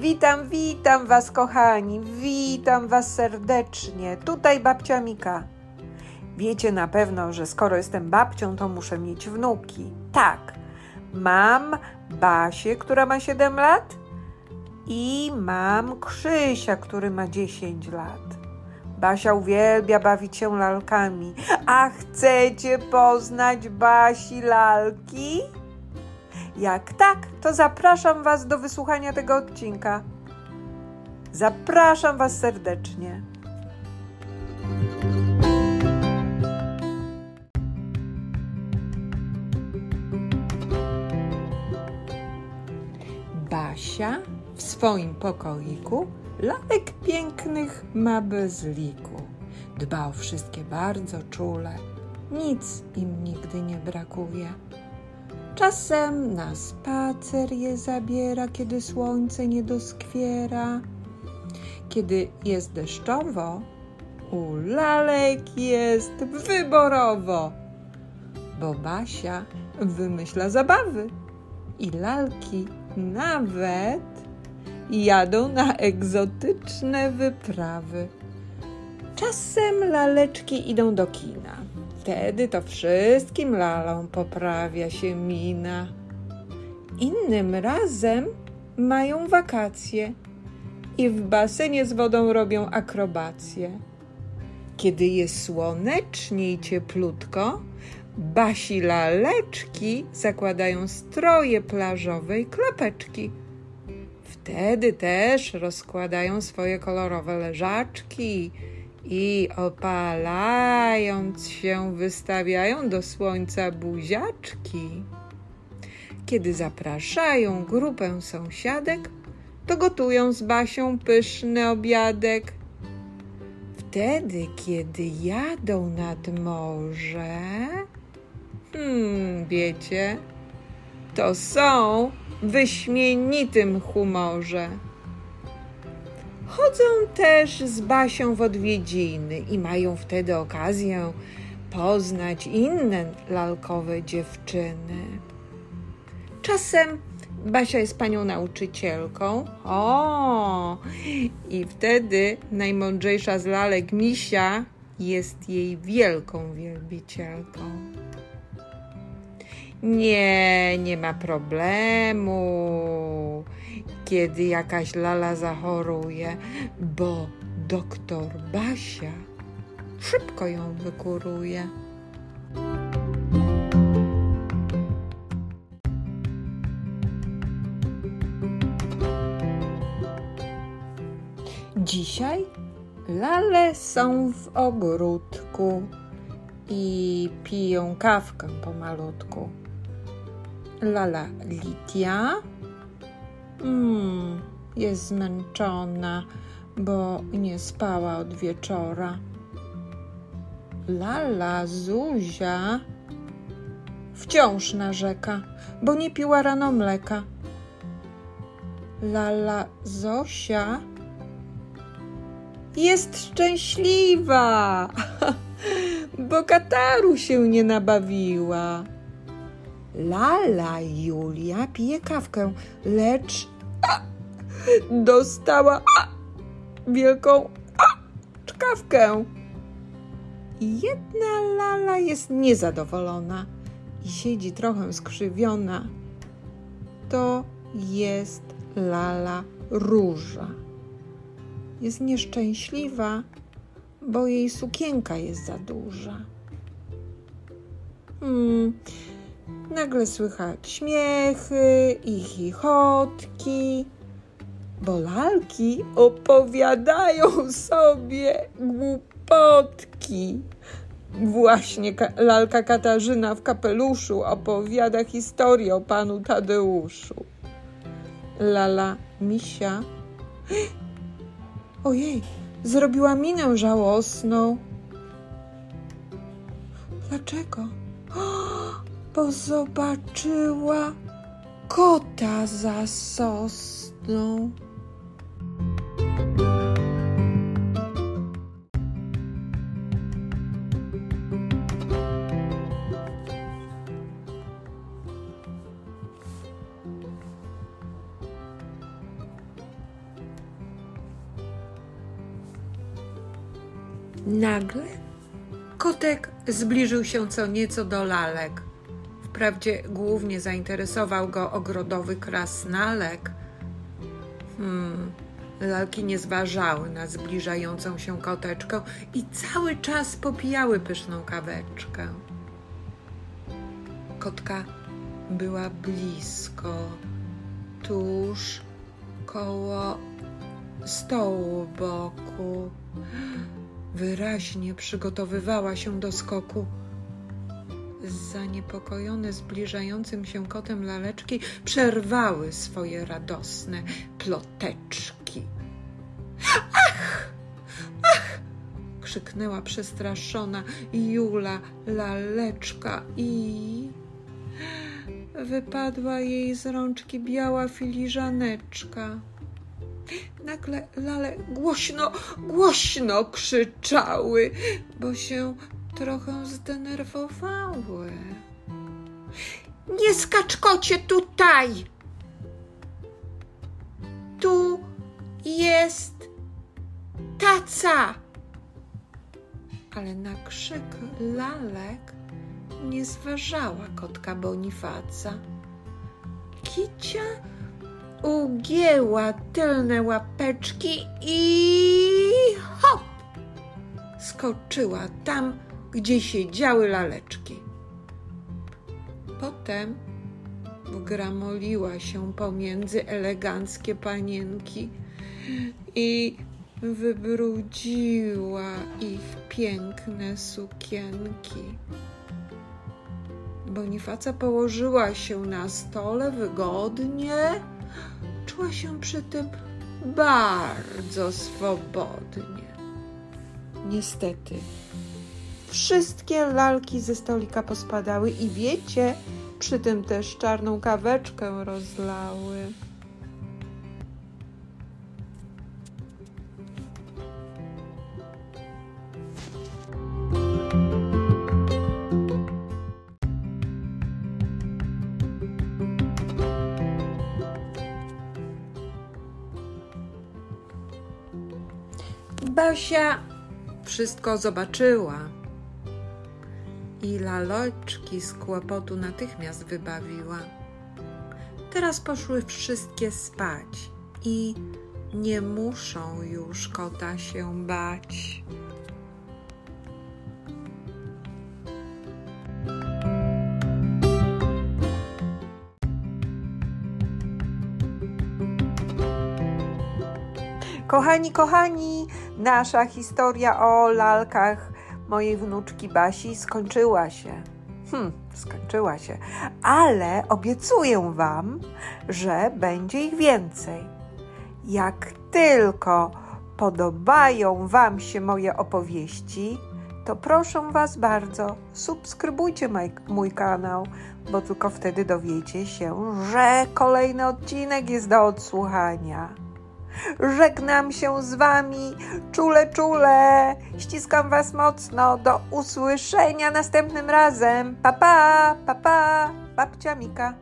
Witam, witam Was, kochani, witam Was serdecznie. Tutaj babcia Mika. Wiecie na pewno, że skoro jestem babcią, to muszę mieć wnuki. Tak, mam Basię, która ma 7 lat, i mam Krzysia, który ma 10 lat. Basia uwielbia bawić się lalkami. A chcecie poznać Basi lalki? Jak tak, to zapraszam Was do wysłuchania tego odcinka. Zapraszam Was serdecznie. Basia w swoim pokoiku lalek pięknych ma bez liku. Dba o wszystkie bardzo czule, nic im nigdy nie brakuje. Czasem na spacer je zabiera, kiedy słońce nie doskwiera. Kiedy jest deszczowo, u lalek jest wyborowo, bo Basia wymyśla zabawy i lalki nawet jadą na egzotyczne wyprawy. Czasem laleczki idą do kina. Wtedy to wszystkim lalom poprawia się mina. Innym razem mają wakacje i w basenie z wodą robią akrobacje. Kiedy jest słonecznie i cieplutko, basi laleczki zakładają stroje plażowe i klapeczki. Wtedy też rozkładają swoje kolorowe leżaczki i opalając się wystawiają do słońca buziaczki. Kiedy zapraszają grupę sąsiadek, to gotują z Basią pyszny obiadek. Wtedy, kiedy jadą nad morze, hmm, wiecie, to są w wyśmienitym humorze. Chodzą też z Basią w odwiedziny i mają wtedy okazję poznać inne lalkowe dziewczyny. Czasem Basia jest panią nauczycielką. O! I wtedy najmądrzejsza z lalek Misia jest jej wielką wielbicielką. Nie, nie ma problemu, kiedy jakaś lala zachoruje, bo doktor Basia szybko ją wykuruje. Dzisiaj lale są w ogródku i piją kawkę pomalutku. Lala Litia mm, jest zmęczona, bo nie spała od wieczora. Lala Zuzia wciąż narzeka, bo nie piła rano mleka. Lala Zosia jest szczęśliwa, bo kataru się nie nabawiła. Lala Julia pije kawkę, lecz a, dostała a, wielką a, czkawkę. Jedna lala jest niezadowolona i siedzi trochę skrzywiona. To jest lala róża. Jest nieszczęśliwa, bo jej sukienka jest za duża. Hmm. Nagle słychać śmiechy i chichotki, bo lalki opowiadają sobie głupotki. Właśnie lalka Katarzyna w kapeluszu opowiada historię o panu Tadeuszu. Lala Misia. Ojej, zrobiła minę żałosną. Dlaczego? bo zobaczyła kota za sosną. Nagle kotek zbliżył się co nieco do lalek. Wprawdzie głównie zainteresował go ogrodowy krasnalek. Hmm, lalki nie zważały na zbliżającą się koteczkę i cały czas popijały pyszną kaweczkę. Kotka była blisko, tuż koło stołu boku. Wyraźnie przygotowywała się do skoku. Zaniepokojone zbliżającym się kotem laleczki przerwały swoje radosne ploteczki. Ach! Ach! krzyknęła przestraszona Jula laleczka i wypadła jej z rączki biała filiżaneczka. Nagle lale głośno, głośno krzyczały, bo się trochę zdenerwowały. Nie skacz kocie tutaj! Tu jest taca! Ale na krzyk lalek nie zważała kotka Bonifaca. Kicia ugięła tylne łapeczki i hop! Skoczyła tam, gdzie siedziały laleczki. Potem wgramoliła się pomiędzy eleganckie panienki i wybrudziła ich piękne sukienki. Bonifaca położyła się na stole wygodnie, czuła się przy tym bardzo swobodnie. Niestety, wszystkie lalki ze stolika pospadały i wiecie, przy tym też czarną kaweczkę rozlały. Basia wszystko zobaczyła i laleczki z kłopotu natychmiast wybawiła. Teraz poszły wszystkie spać i nie muszą już kota się bać. Kochani, kochani, nasza historia o lalkach mojej wnuczki Basi skończyła się. Hm, skończyła się, ale obiecuję Wam, że będzie ich więcej. Jak tylko podobają Wam się moje opowieści, to proszę Was bardzo, subskrybujcie mój, mój kanał, bo tylko wtedy dowiecie się, że kolejny odcinek jest do odsłuchania. Żegnam się z Wami czule, czule. Ściskam Was mocno. Do usłyszenia następnym razem. Pa, pa, pa, pa. Babcia Mika.